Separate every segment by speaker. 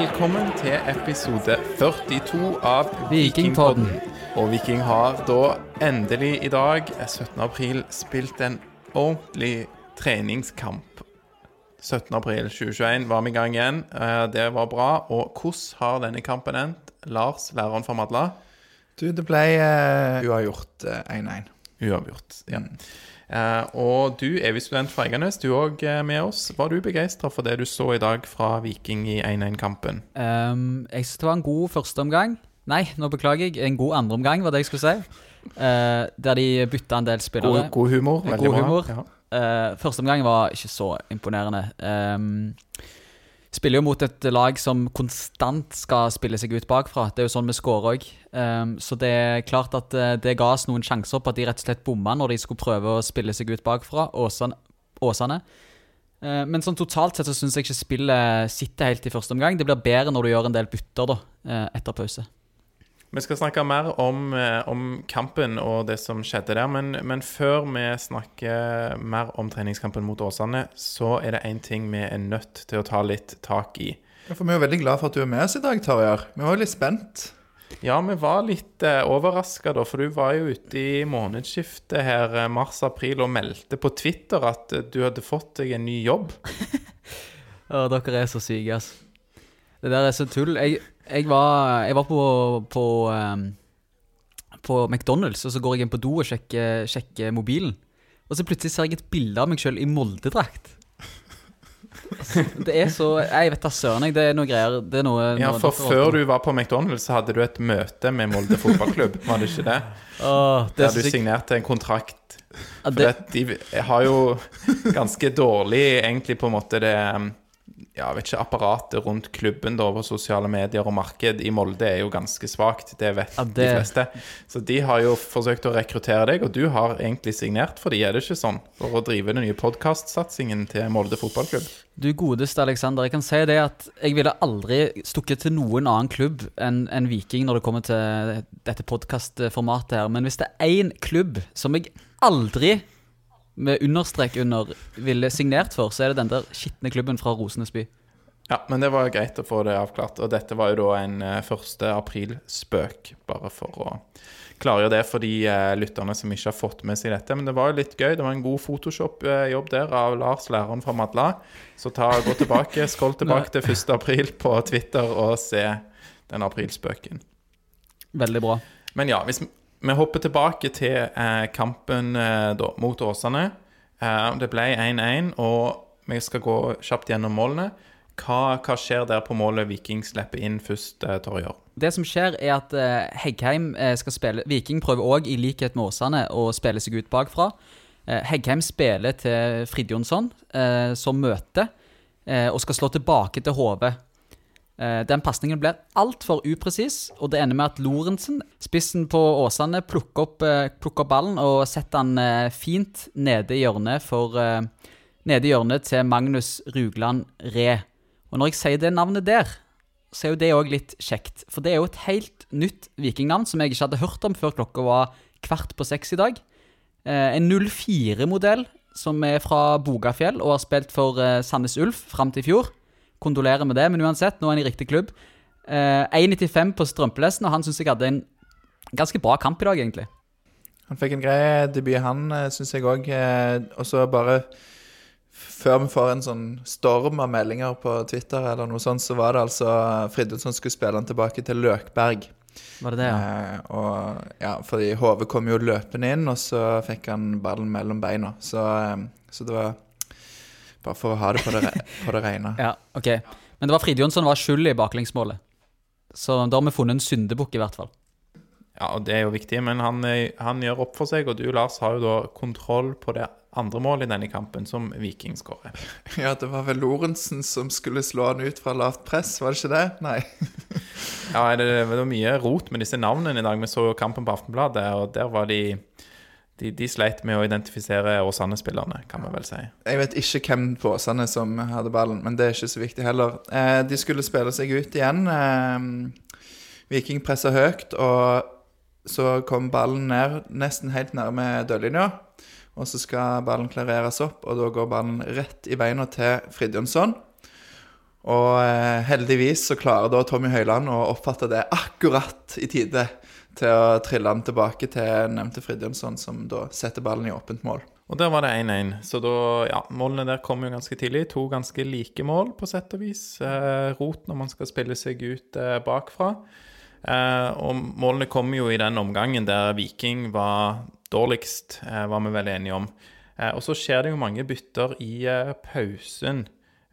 Speaker 1: Velkommen til episode 42 av
Speaker 2: Vikingpodden.
Speaker 1: Og Viking har da endelig i dag, 17. april, spilt en ordentlig treningskamp. 17. april 2021 var vi i gang igjen. Eh, Det var bra. Og hvordan har denne kampen endt? Lars, læreren for Madla?
Speaker 3: Du, det ble uh, uavgjort eh, 1-1.
Speaker 1: Uavgjort. ja. Eh, og du, evig student fra Eiganes, du er òg med oss. Var du begeistra for det du så i dag fra Viking i 1-1-kampen?
Speaker 2: Um, jeg synes det var en god førsteomgang. Nei, nå beklager jeg. En god andreomgang, var det jeg skulle si. Uh, der de bytta en del spillere.
Speaker 1: God, god humor.
Speaker 2: God
Speaker 1: Veldig bra.
Speaker 2: humor.
Speaker 1: Ja.
Speaker 2: Uh, Førsteomgangen var ikke så imponerende. Ehm, spiller jo mot et lag som konstant skal spille seg ut bakfra. Det er jo sånn vi skårer òg. så det er klart at eh, det ga oss noen sjanser på at de rett og slett bomma når de skulle prøve å spille seg ut bakfra. Åsane. Åsane. Uh, men sånn totalt sett så syns jeg ikke spillet sitter helt i første omgang. Det blir bedre når du gjør en del bytter da, uh, etter pause.
Speaker 1: Vi skal snakke mer om, eh, om kampen og det som skjedde der, men, men før vi snakker mer om treningskampen mot Åsane, så er det én ting vi er nødt til å ta litt tak i.
Speaker 3: Ja, For Vi er jo veldig glad for at du er med oss i dag, Tarjei. Vi var jo litt spent.
Speaker 1: Ja, vi var litt eh, overraska da, for du var jo ute i månedsskiftet her, eh, mars-april, og meldte på Twitter at eh, du hadde fått deg en ny jobb.
Speaker 2: Å, dere er så syke, altså. Det der er så tull. Jeg, jeg var, jeg var på, på, ehm, på McDonald's, og så går jeg inn på do og sjekker, sjekker mobilen. Og så plutselig ser jeg et bilde av meg sjøl i Molde-drakt. Det er så Jeg vet da søren, jeg. Det er noe greier. Det er noe,
Speaker 1: Ja,
Speaker 2: noe
Speaker 1: for før du var på McDonald's, så hadde du et møte med Molde fotballklubb, var det ikke det?
Speaker 2: Åh, det
Speaker 1: Der du signerte en kontrakt
Speaker 2: Ja,
Speaker 1: For
Speaker 2: det,
Speaker 1: de har jo ganske dårlig egentlig på en måte det ja, vet ikke, apparatet rundt klubben da over sosiale medier og marked i Molde er jo ganske svakt. Det vet
Speaker 2: Ja,
Speaker 1: de fleste. Så de har jo forsøkt å rekruttere deg, og du har egentlig signert for de, er det ikke sånn? For å drive den nye podkastsatsingen til Molde fotballklubb.
Speaker 2: du godeste Alexander, jeg kan si det at jeg ville aldri stukket til noen annen klubb enn en Viking når det kommer til dette podkastformatet her. Men hvis det er én klubb som jeg aldri med understrek under ville signert for, så er det den der skitne klubben fra Rosenes by.
Speaker 1: Ja, men det var greit å få det avklart. Og dette var jo da en eh, 1. april-spøk, bare for å klargjøre det for de eh, lytterne som ikke har fått med seg dette. Men det var jo litt gøy. Det var en god Photoshop-jobb der av Lars, læreren fra Madla. Så ta, gå tilbake, skål tilbake til 1. april på Twitter og se den aprilspøken.
Speaker 2: Veldig bra.
Speaker 1: Men ja, hvis vi- hopper tilbake til eh, kampen eh, da, mot Åsane. Eh, det ble 1-1, og vi skal gå kjapt gjennom målene. Hva, hva skjer der på målet Viking slipper inn først, eh, Torjer?
Speaker 2: Det som skjer, er at eh, Heggheim eh, skal spille Viking prøver òg, i likhet med Åsane, å spille seg ut bakfra. Eh, Heggheim spiller til Fridjonsson, som møter, og skal slå tilbake til HV. Eh, den pasningen blir altfor upresis, og det ender med at Lorentzen, spissen på Åsane, plukker opp, eh, plukker opp ballen og setter den eh, fint nede i hjørnet for Nede i hjørnet til Magnus Rugland Re. Og når jeg sier det navnet der, så er jo det òg litt kjekt. For det er jo et helt nytt vikingnavn som jeg ikke hadde hørt om før klokka var kvart på seks i dag. En 04-modell som er fra Bogafjell og har spilt for Sandnes Ulf fram til i fjor. Kondolerer med det, men uansett, nå er han i riktig klubb. Eh, 1,95 på strømpelesten, og han syns jeg hadde en ganske bra kamp i dag, egentlig.
Speaker 3: Han fikk en grei debut, han, syns jeg òg. Og så bare før vi får en sånn storm av meldinger på Twitter, eller noe sånt, så var det altså Fridtjonsson skulle spille han tilbake til Løkberg.
Speaker 2: Var det det, ja?
Speaker 3: Eh, og ja, fordi HV kom jo løpende inn, og så fikk han ballen mellom beina. Så, eh, så det var bare for å ha det på det, på det rene.
Speaker 2: Ja, ok. Men det var Fridjonsson var skyld i baklengsmålet. Så da har vi funnet en syndebukk, i hvert fall.
Speaker 1: Ja, og det er jo viktig, men han, eh, han gjør opp for seg, og du, Lars, har jo da kontroll på det andre målet i denne kampen, som Viking skårer.
Speaker 3: Ja, det var vel Lorentzen som skulle slå han ut fra lavt press, var det ikke det? Nei.
Speaker 1: Ja, det, det var mye rot med disse navnene i dag. Vi så jo kampen på Aftenbladet, og der var de De, de sleit med å identifisere Åsane-spillerne, kan vi vel si.
Speaker 3: Jeg vet ikke hvem på Åsane som hadde ballen, men det er ikke så viktig heller. Eh, de skulle spille seg ut igjen. Eh, Viking pressa høyt, og så kom ballen ned nesten helt nærme dørlinja. Og så skal ballen klareres opp, og da går ballen rett i beina til Fridjonsson. Og eh, heldigvis så klarer da Tommy Høiland å oppfatte det akkurat i tide til å trille den tilbake til nevnte Fridjonsson, som da setter ballen i åpent mål.
Speaker 1: Og der var det 1-1. Så da, ja, målene der kom jo ganske tidlig. To ganske like mål, på sett og vis. Eh, rot når man skal spille seg ut eh, bakfra. Eh, og målene kom jo i den omgangen der Viking var dårligst, eh, var vi veldig enige om. Eh, og så skjer det jo mange bytter i eh, pausen.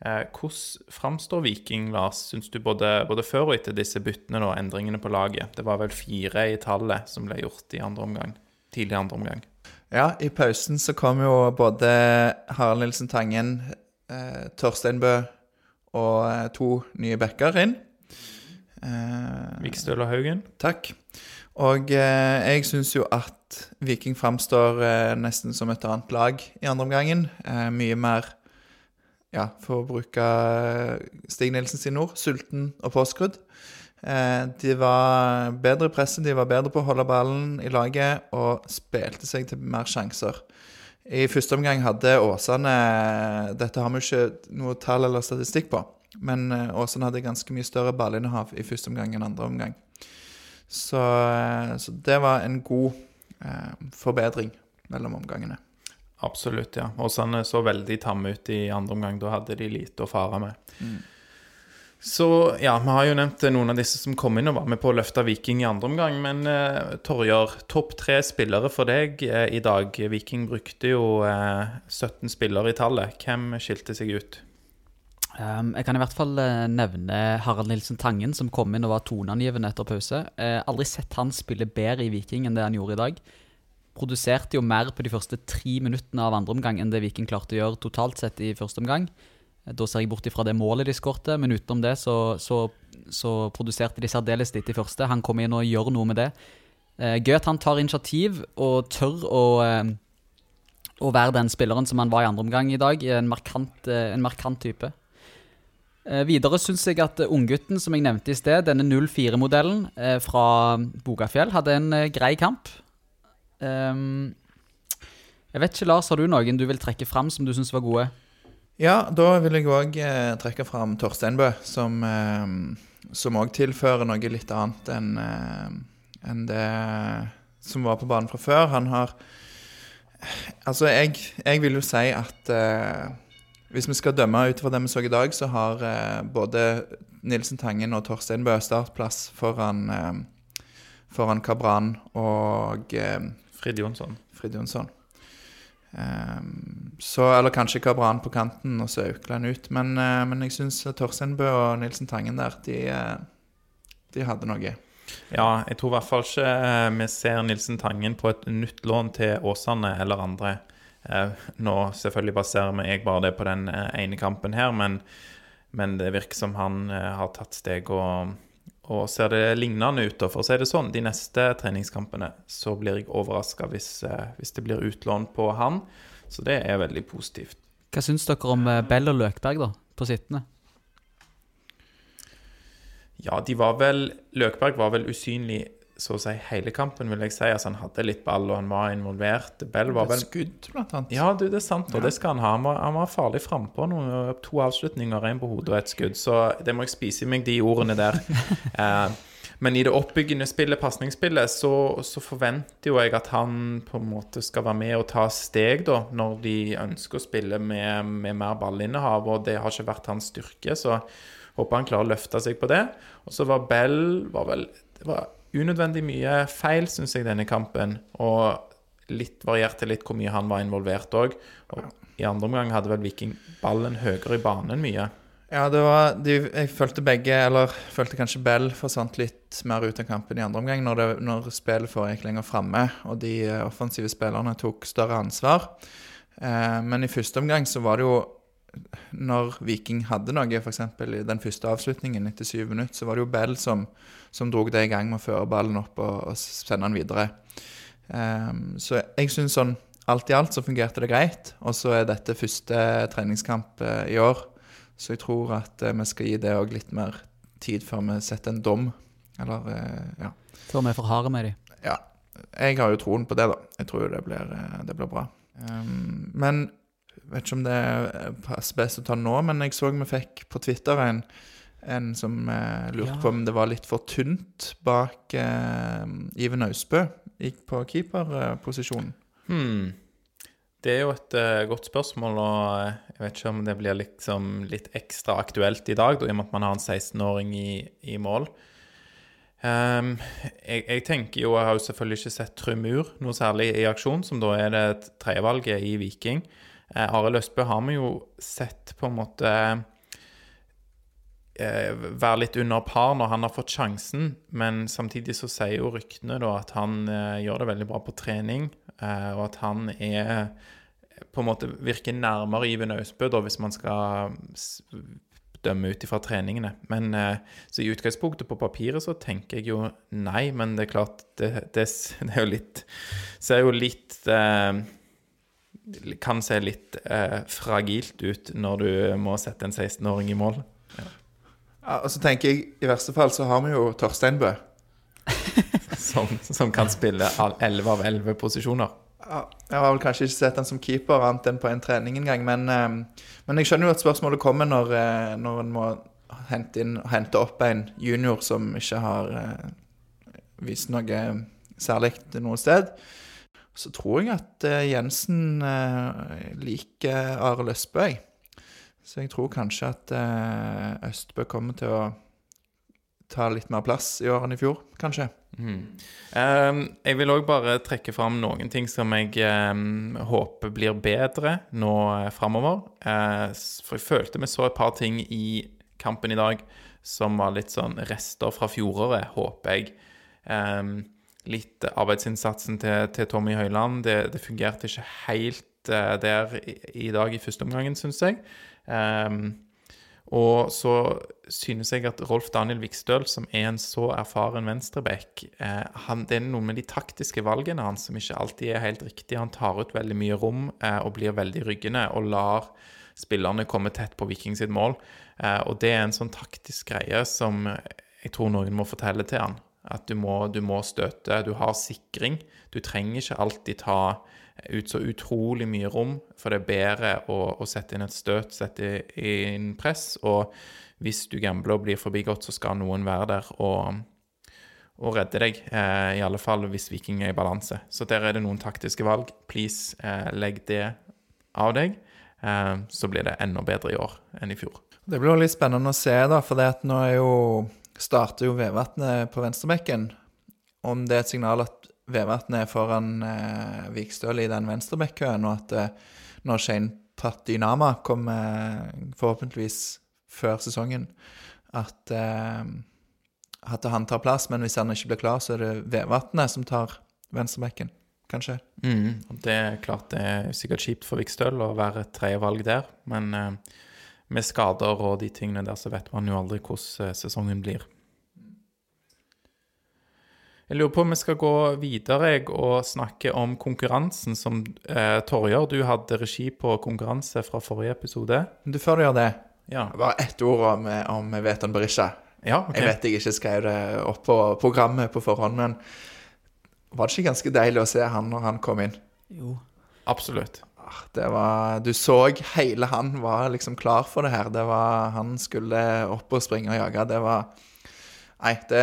Speaker 1: Eh, hvordan framstår Viking, Lars, syns du, både, både, før og etter disse byttene og endringene på laget? Det var vel fire i tallet som ble gjort i andre omgang, tidlig andre omgang.
Speaker 3: Ja, i pausen så kom jo både Harald Nilsen Tangen, eh, Torstein Bø og eh, to nye backer inn.
Speaker 1: Eh, Vikstøl og Haugen.
Speaker 3: Takk. Og eh, jeg syns jo at Viking framstår eh, nesten som et annet lag i andre omgangen. mye mer ja, for å bruke eh, Stig Nilsen sine ord, sulten og påskrudd. Eh, de var bedre i presset, de var bedre på å holde ballen i laget og spilte seg til mer sjanser. I første omgang hadde Åsane Dette har vi ikke noe tall eller statistikk på, men eh, Åsane hadde ganske mye større ballinnehav i første omgang enn andre omgang. Så, så det var en god eh, forbedring mellom omgangene.
Speaker 1: Absolutt, ja. Og Åsane så veldig tamme ut i andre omgang. Da hadde de lite å fare med. Mm. Så ja, vi har jo nevnt noen av disse som kom inn og var med på å løfte Viking i andre omgang. Men eh, Torjar, topp tre spillere for deg eh, i dag. Viking brukte jo eh, 17 spillere i tallet. Hvem skilte seg ut?
Speaker 2: Um, jeg kan i hvert fall nevne Harald Nilsen Tangen, som kom inn og var toneangivende etter pause. Har aldri sett han spille bedre i Viking enn det han gjorde i dag produserte jo mer på de første tre minuttene av andre omgang enn det Viking klarte å gjøre totalt sett i første omgang. Da ser jeg bort ifra det målet de skårte, men utenom det så, så, så produserte de særdeles litt i første. Han kommer inn og gjør noe med det. Eh, gøy at han tar initiativ og tør å, eh, å være den spilleren som han var i andre omgang i dag. En markant, eh, en markant type. Eh, videre syns jeg at unggutten som jeg nevnte i sted, denne 04-modellen eh, fra Bogafjell, hadde en grei kamp. Um, jeg vet ikke, Lars, har du noen du vil trekke fram som du syns var gode?
Speaker 3: Ja, da vil jeg òg eh, trekke fram Torsteinbø, som eh, òg tilfører noe litt annet enn eh, en det som var på banen fra før. Han har Altså, jeg, jeg vil jo si at eh, hvis vi skal dømme ut fra det vi så i dag, så har eh, både Nilsen Tangen og Torsteinbø startplass foran, eh, foran Kabran og
Speaker 1: Frid Jonsson.
Speaker 3: Frid Jonsson. Um, så, eller kanskje Kabran på kanten og så Aukland ut. Men, uh, men jeg syns Torsteinbø og Nilsen Tangen der, de, uh, de, hadde noe.
Speaker 1: Ja, jeg tror i hvert fall ikke uh, vi ser Nilsen Tangen på et nytt lån til Åsane eller andre. nå selvfølgelig baserer vi jeg bare det på den ene kampen her, men, men det virker som han har tatt steg og og ser det lignende ut, for å si det sånn, de neste treningskampene, så blir jeg overraska hvis, eh, hvis, det blir utlån på han. Så det er veldig positivt.
Speaker 2: Hva syns dere om eh, Bell og Løkberg, da, på sittende?
Speaker 1: Ja, de var vel Løkberg var vel usynlig så å si hele kampen, vil jeg si. Altså, han hadde litt ball, og han var involvert. Bell var vel
Speaker 3: Skudd, blant annet.
Speaker 1: Ja, du, det er sant, og ja. det skal han ha. Han var, han var farlig frampå. To avslutninger, én på hodet og ett skudd. Så det må jeg spise i meg, de ordene der. eh, men i det oppbyggende spillet, pasningsspillet, så, så, forventer jo jeg at han på en måte skal være med og ta steg, da, når de ønsker å spille med, med mer ballinnehav, og det har ikke vært hans styrke. Så håper han klarer å løfte seg på det. Og så var Bell var vel det var unødvendig mye feil, syns jeg, denne kampen. Og litt varierte litt hvor mye han var involvert òg. I andre omgang hadde vel Viking ballen høyere i banen mye.
Speaker 3: Ja, det var de, Jeg følte begge, eller følte kanskje Bell forsvant litt mer ut av kampen i andre omgang, når, det, når spillet foregikk lenger framme og de eh, offensive spillerne tok større ansvar. Eh, men i første omgang så var det jo når Viking hadde noe, f.eks. i den første avslutningen etter syv minutter, så var det jo Bell som, som dro det i gang med å føre ballen opp og, og sende den videre. Um, så jeg syns sånn alt i alt så fungerte det greit. Og så er dette første treningskamp uh, i år, så jeg tror at uh, vi skal gi det òg litt mer tid før vi setter en dom. Eller, uh, ja.
Speaker 2: Før vi er for harde med dem?
Speaker 3: Ja. Jeg har jo troen på det, da. Jeg tror jo det blir, det blir bra. Um, men vet ikke om det er passer best å ta nå, men jeg så vi fikk på Twitter en, en som eh, lurte
Speaker 2: Ja.
Speaker 3: på om det var litt for tynt bak eh, Iven Austbø på keeperposisjonen.
Speaker 1: Hmm. Det er jo et uh, godt spørsmål, og eh, jeg vet ikke om det blir liksom litt ekstra aktuelt i dag, da, i og med at man har en 16-åring i, i mål. Um, jeg, jeg tenker jo, jeg har jo selvfølgelig ikke sett Trumur noe særlig i aksjon, som da er det tredjevalget i Viking. Uh, Arild Østbø har vi jo sett på en måte eh, være litt under par når han har fått sjansen, men samtidig så sier jo ryktene da at han eh, gjør det veldig bra på trening, eh, og at han er på en måte virker nærmere Iven Austbø, hvis man skal dømme ut ifra treningene. Men eh, så i utgangspunktet på papiret så tenker jeg jo nei, men det er klart Det, det, det er jo litt Ser jo litt eh, Kan se litt eh, fragilt ut når du må sette en 16-åring i mål.
Speaker 3: Ja, og så tenker jeg, i verste fall så har vi jo Torstein Bø.
Speaker 1: Som, som kan spille 11 av 11 posisjoner.
Speaker 3: Ja, jeg har vel kanskje ikke sett han som keeper annet enn på en trening en gang, men, eh, men jeg skjønner jo at spørsmålet kommer når, eh, når en må hente, inn, hente opp en junior som ikke har eh, vist noe særlig noe sted. Så tror jeg at Jensen liker Are Løsbø, jeg. Så jeg tror kanskje at eh, Østbø kommer til å ta litt mer plass i år enn i fjor, kanskje.
Speaker 1: Mm. Um, jeg vil òg bare trekke fram noen ting som jeg um, håper blir bedre nå uh, framover. for jeg følte vi så et par ting i kampen i dag som var litt sånn rester fra fjoråret, håper jeg. Um, litt arbeidsinnsatsen til, til Tommy Høiland, det, det fungerte ikke helt uh, der i, i dag i første omgangen, syns jeg. Ehm, og så synes jeg at Rolf Daniel Vikstøl, som er en så erfaren venstreback, eh, det er noe med de taktiske valgene hans som ikke alltid er helt riktig. Han tar ut veldig mye rom eh, og blir veldig ryggende og lar spillerne komme tett på Viking sitt mål. Eh, og det er en sånn taktisk greie som jeg tror noen må fortelle til han. At du må, du må støte. Du har sikring. Du trenger ikke alltid ta ut så utrolig mye rom, for det er bedre å, å sette inn et støt, sette inn press. Og hvis du gambler og blir forbigått, så skal noen være der og, og redde deg. Eh, I alle fall hvis Viking er i balanse. Så der er det noen taktiske valg. Please, eh, legg det av deg. Eh, så blir det enda bedre i år enn i fjor.
Speaker 3: Det blir litt spennende å se, da, for det at nå er jo, starter jo Vevatnet på venstrebekken. Om det er et signal at Vevatnet er foran eh, Vikstøl i den venstrebekkøen, og at eh, når Shane Patynama kommer forhåpentligvis før sesongen, at, eh, at han tar plass. Men hvis han ikke blir klar, så er det Vevatnet som tar venstrebekken, kanskje.
Speaker 1: Mm, det er klart det er sikkert kjipt for Vikstøl å være et tredjevalg der, men eh, med skader og de tingene der, så vet man jo aldri hvordan eh, sesongen blir. Jeg lurer på om vi skal gå videre jeg, og snakke om konkurransen som eh, Torjer, du hadde regi på konkurranse fra forrige episode.
Speaker 3: Du, før du gjør det,
Speaker 1: Ja,
Speaker 3: bare ett ord om, om Veton Berisha.
Speaker 1: ja okay.
Speaker 3: Jeg vet jeg ikke skrev det opp på programmet på forhånd, men var det ikke ganske deilig å se han når han kom inn?
Speaker 2: Jo.
Speaker 1: Absolutt.
Speaker 3: Ah, Det var, du så hele han var liksom klar for det her. Det var, han skulle opp og springe og jage. Det var Nei, det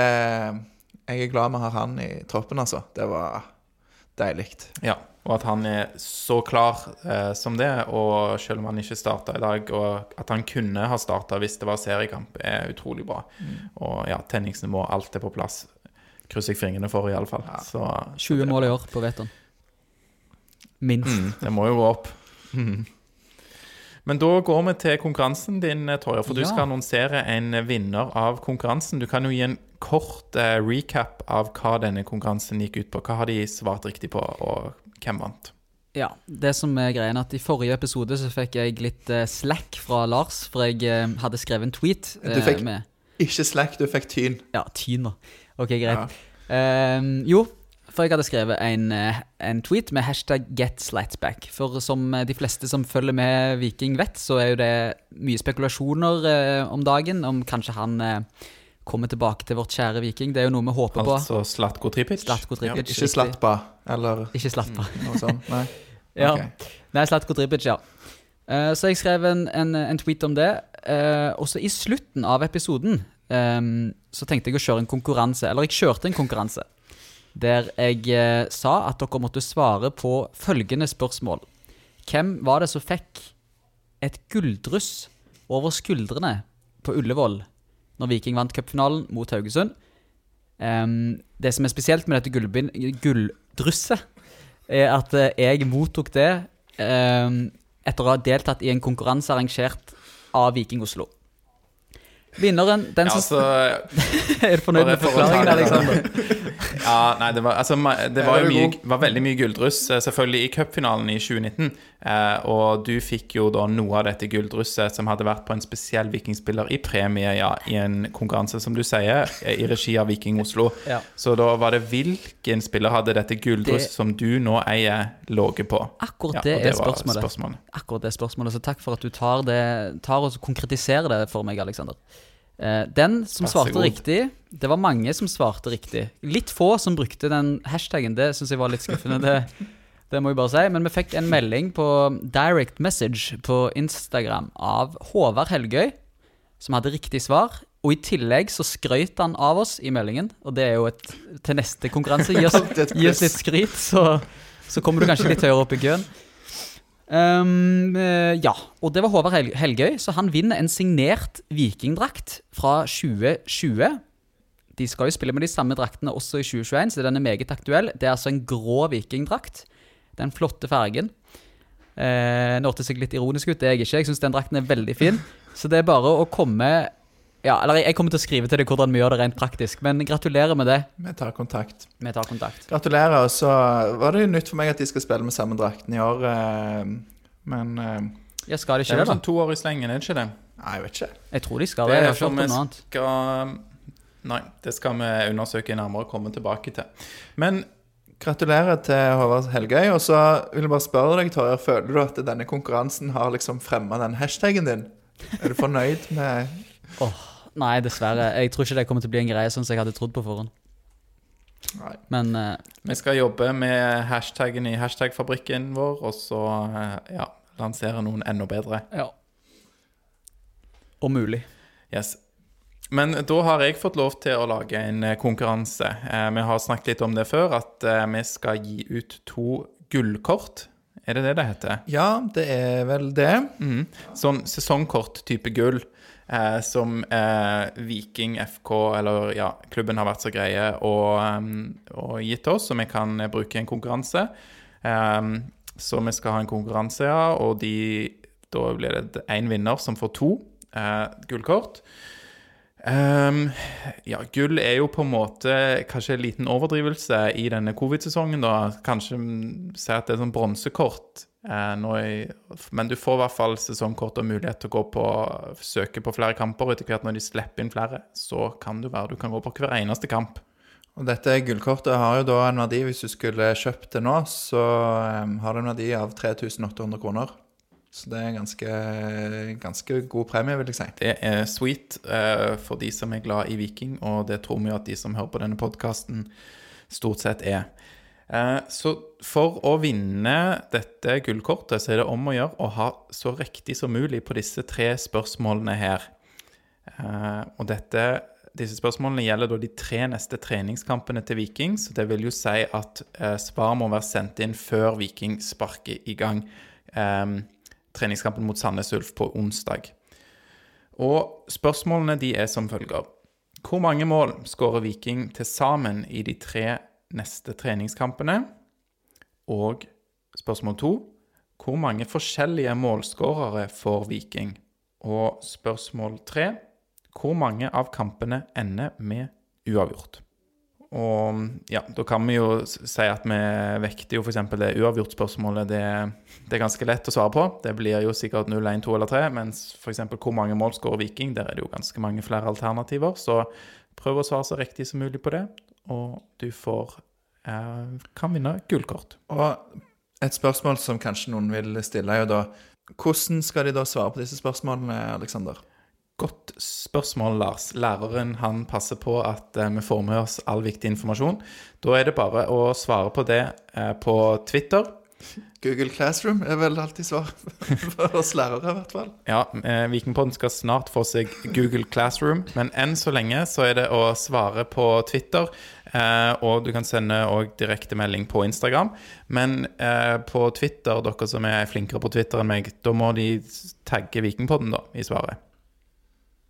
Speaker 3: Jeg er glad vi har han i troppen, altså. Det var deilig.
Speaker 1: Ja, og at han er så klar eh, som det, og selv om han ikke starta i dag, og at han kunne ha starta hvis det var seriekamp, er utrolig bra. Og ja, tenningsnivå, alt er på plass. Krysser jeg fingrene for, iallfall. Ja. Så, så
Speaker 2: 20
Speaker 1: er
Speaker 2: mål i år på Veton. Minst.
Speaker 1: Mm, det må jo gå opp. Mm. Men da går vi til konkurransen din, Torje. for du
Speaker 2: Ja.
Speaker 1: skal annonsere en vinner av konkurransen. Du kan jo gi en kort eh, recap av hva denne konkurransen gikk ut på. Hva har de svart riktig på, og hvem vant?
Speaker 2: Ja, det som er greien at I forrige episode så fikk jeg litt eh, slack fra Lars, for jeg eh, hadde skrevet en tweet
Speaker 3: Du fikk-
Speaker 2: med
Speaker 3: Ikke slack, du fikk tyn.
Speaker 2: Ja, tyner. Ok, greit.
Speaker 3: Ja.
Speaker 2: Ehm, jo, for jeg hadde skrevet en, eh, en tweet med hashtag GetSlatback. For som eh, de fleste som følger med Viking vet, så er jo det mye spekulasjoner eh, om dagen om kanskje han kommer tilbake til vårt kjære Viking. Det er jo noe vi håper på.
Speaker 1: Altså Slatko Tripic?
Speaker 2: Slatko Tripic.
Speaker 3: Ikke Slatpa, eller
Speaker 2: Ikke Slatpa.
Speaker 3: noe sånt. Nei.
Speaker 2: Ja. Nei, Slatko Tripic, ja. Uh, så jeg skrev en, en, en tweet om det. Uh, og så i slutten av episoden um, så tenkte jeg å kjøre en konkurranse. Eller jeg kjørte en konkurranse. Der jeg eh, sa at dere måtte svare på følgende spørsmål. Hvem var det som fikk et gulldryss over skuldrene på Ullevål når Viking vant cupfinalen mot Haugesund? Um, det som er spesielt med dette gulldrysset, er at eh, jeg mottok det um, etter å ha deltatt i en konkurranse arrangert av Viking Oslo. Vinneren, den
Speaker 1: Ja,
Speaker 2: som
Speaker 1: altså,
Speaker 2: Er du fornøyd med forklaringen,
Speaker 1: det-
Speaker 2: Alexander?
Speaker 1: ja, nei, det var, altså, det var
Speaker 3: Er
Speaker 1: jo mye, var veldig mye gulldryss, eh, selvfølgelig, i cupfinalen i 2019. Eh, og du fikk jo da noe av dette guldrusset som hadde vært på en spesiell vikingspiller i premie, ja, i en konkurranse, som du sier, eh, i regi av Viking Oslo.
Speaker 2: Ja.
Speaker 1: Så da var det hvilken spiller hadde dette gulldryss
Speaker 2: Det-
Speaker 1: som du nå eier, ligget på?
Speaker 2: Akkurat
Speaker 1: Ja,
Speaker 2: det, er spørsmålet.
Speaker 1: spørsmålet.
Speaker 2: Akkurat det spørsmålet, så takk for at du tar, det, tar og konkretiserer det for meg, Alexander. Eh, den som svarte riktig Det var mange som svarte riktig. Litt få som brukte den hashtagen. Det syns jeg var litt skuffende. Det, det må jeg bare si. Men vi fikk en melding på direct message på Instagram av Håvard Helgøy, som hadde riktig svar. Og i tillegg så skrøt han av oss i meldingen, og det er jo et til neste konkurranse. Gi oss, gi oss litt skryt, så, så kommer du kanskje litt høyere opp i køen. Eh, ja, og det var Håvard Hel Helgøy, så han vinner en signert vikingdrakt fra 2020. De skal jo spille med de samme draktene også i 2021, så den er meget aktuell. Det er altså en grå vikingdrakt. Den flotte fargen. Eh, det hørtes litt ironisk ut, det er jeg ikke. Jeg syns den drakten er veldig fin. Så det er bare å komme Ja, eller jeg kommer til å skrive til deg hvordan vi gjør det rent praktisk, men gratulerer med det.
Speaker 3: Vi tar kontakt.
Speaker 2: Vi tar kontakt.
Speaker 3: Gratulerer. Og så var det jo nytt for meg at de skal spille med samme drakten i år. eh, Men eh,
Speaker 2: Ja, skal de
Speaker 1: Det
Speaker 2: ikke
Speaker 1: er
Speaker 2: det,
Speaker 1: jo sånn to år i slengen, er det ikke det?
Speaker 3: Nei, jeg vet ikke.
Speaker 2: Jeg tror de skal det. Jeg har ikke noe annet.
Speaker 1: skal Nei, det skal vi undersøke nærmere og komme tilbake til. Men
Speaker 3: Gratulerer til Håvard Helgøy. Og så vil jeg bare spørre deg, Torjer, føler du at denne konkurransen har liksom fremma den hashtagen din? Er du fornøyd med
Speaker 2: Nei, dessverre. Jeg tror ikke det kommer til å bli en greie sånn som jeg hadde trodd på forhånd.
Speaker 3: Nei.
Speaker 2: Men uh,
Speaker 1: vi skal jobbe med hashtaggen i hashtagfabrikken vår, og så eh, ja, lansere noen enda bedre.
Speaker 2: ja. Om mulig.
Speaker 1: Yes. Men da har jeg fått lov til å lage en eh, konkurranse. Eh, vi har snakket litt om det før, at eh, vi skal gi ut to gullkort. Er det det det heter?
Speaker 3: Ja, det er vel det.
Speaker 1: Mm. Sånn sesongkort type gull. Eh, som eh, Viking FK, eller ja, klubben har vært så greie å og gitt oss, så vi kan eh, bruke i en konkurranse. Eh, så vi skal ha en konkurranse, ja, og de, da blir det én vinner som får to eh, gullkort. Ehm, ja, gull er jo på en måte kanskje en liten overdrivelse i denne covid-sesongen, da. Kanskje mm, si at det er sånn bronsekort. Eh, men du får i hvert fall sesongkort og mulighet til å gå på søke på flere kamper. Etter hvert når de slipper inn flere, så kan du være du kan gå på hver eneste kamp.
Speaker 3: Og dette gullkortet har jo da en verdi, hvis du skulle kjøpt det nå, så eh, har det en verdi av 3800 kroner. Så det er ganske, ganske god premie, vil jeg si.
Speaker 1: Det er sweet uh, for de som er glad i Viking, og det tror vi at de som hører på denne podkasten, stort sett er. Eh, så for å vinne dette gullkortet, så er det om å gjøre å ha så riktig som mulig på disse tre spørsmålene her. Eh, og dette, disse spørsmålene gjelder da de tre neste treningskampene til Viking, så det vil jo si at svar må være sendt inn før Viking sparker i gang eh, treningskampen mot Sandnes Ulf på onsdag. Og spørsmålene de er som følger. Hvor mange mål skårer Viking til sammen i de tre neste treningskampene? Og spørsmål to. Hvor mange forskjellige målskårere får Viking? Og spørsmål tre. Hvor mange av kampene ender med uavgjort? Og ja, da kan vi jo si at vi vekter jo f.eks. det uavgjort-spørsmålet. Det, det er ganske lett å svare på. Det blir jo sikkert 0, 1, 2 eller 3. Mens f.eks. hvor mange mål skårer Viking, der er det jo ganske mange flere alternativer. Så prøv å svare så riktig som mulig på det, og du får eh, kan vinne gullkort.
Speaker 3: Og et spørsmål som kanskje noen vil stille, er jo da Hvordan skal de da svare på disse spørsmålene, Aleksander?
Speaker 1: Godt spørsmål, Lars. Læreren han passer på at eh, vi får med oss all viktig informasjon. Da er det bare å svare på det eh, på Twitter.
Speaker 3: Google Classroom er vel alltid svar for oss lærere, i hvert fall.
Speaker 1: Ja, eh, Vikingpodden skal snart få seg Google Classroom, men enn så lenge så er det å svare på Twitter. Og du kan sende òg direktemelding på Instagram. Men på Twitter, dere som er flinkere på Twitter enn meg, da må de tagge Vikingpodden da, i svaret.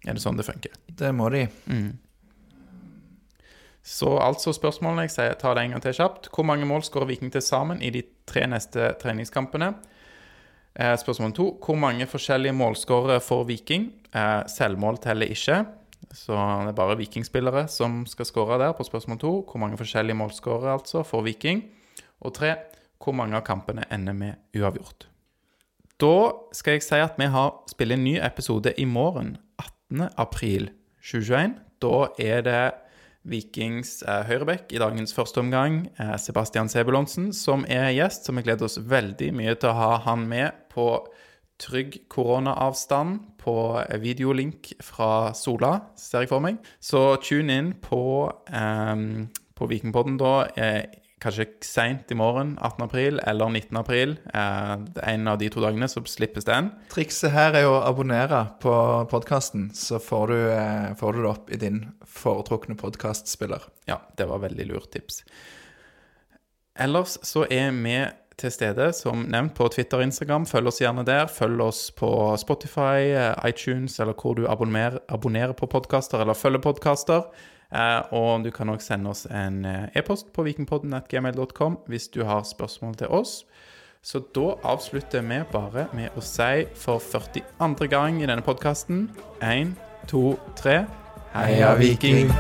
Speaker 1: Er det sånn det funker?
Speaker 3: Det må de.
Speaker 1: Så altså spørsmålene, jeg sier, tar det en gang til kjapt. Hvor mange mål skårer Viking til sammen i de tre neste treningskampene? Eh, spørsmål to. Hvor mange forskjellige målskårere får Viking? Eh, selvmål teller ikke, så det er bare Vikingspillere som skal skåre der på spørsmål to. Hvor mange forskjellige målskårere altså får Viking? Og tre. Hvor mange av kampene ender med uavgjort? Da skal jeg si at vi har spiller en ny episode i morgen, 18. april 2021. Da er det Vikings eh, høyrebekk i dagens første omgang, eh, Sebastian Sebulonsen, som er gjest. Så vi gleder oss veldig mye til å ha han med på trygg koronaavstand på videolink fra Sola, ser jeg for meg. Så tune inn på, eh, på Vikingpodden da. Kanskje seint i morgen, 18. april, eller 19. april. Eh, en av de to dagene så slippes den.
Speaker 3: Trikset her er å abonnere på podkasten, så får du, eh, får du det opp i din foretrukne podkastspiller.
Speaker 1: Ja, det var veldig lurt tips. Ellers så er vi til stede, som nevnt, på Twitter og Instagram. Følg oss gjerne der. Følg oss på Spotify, eh, iTunes, eller hvor du abonnerer, abonnerer på podkaster, eller følger podkaster. Eh, og du kan òg sende oss en eh, e-post på vikingpodden.gmail.com hvis du har spørsmål til oss. Så da avslutter vi bare med å si for 42. gang i denne podkasten én, to, tre
Speaker 3: Heia Viking!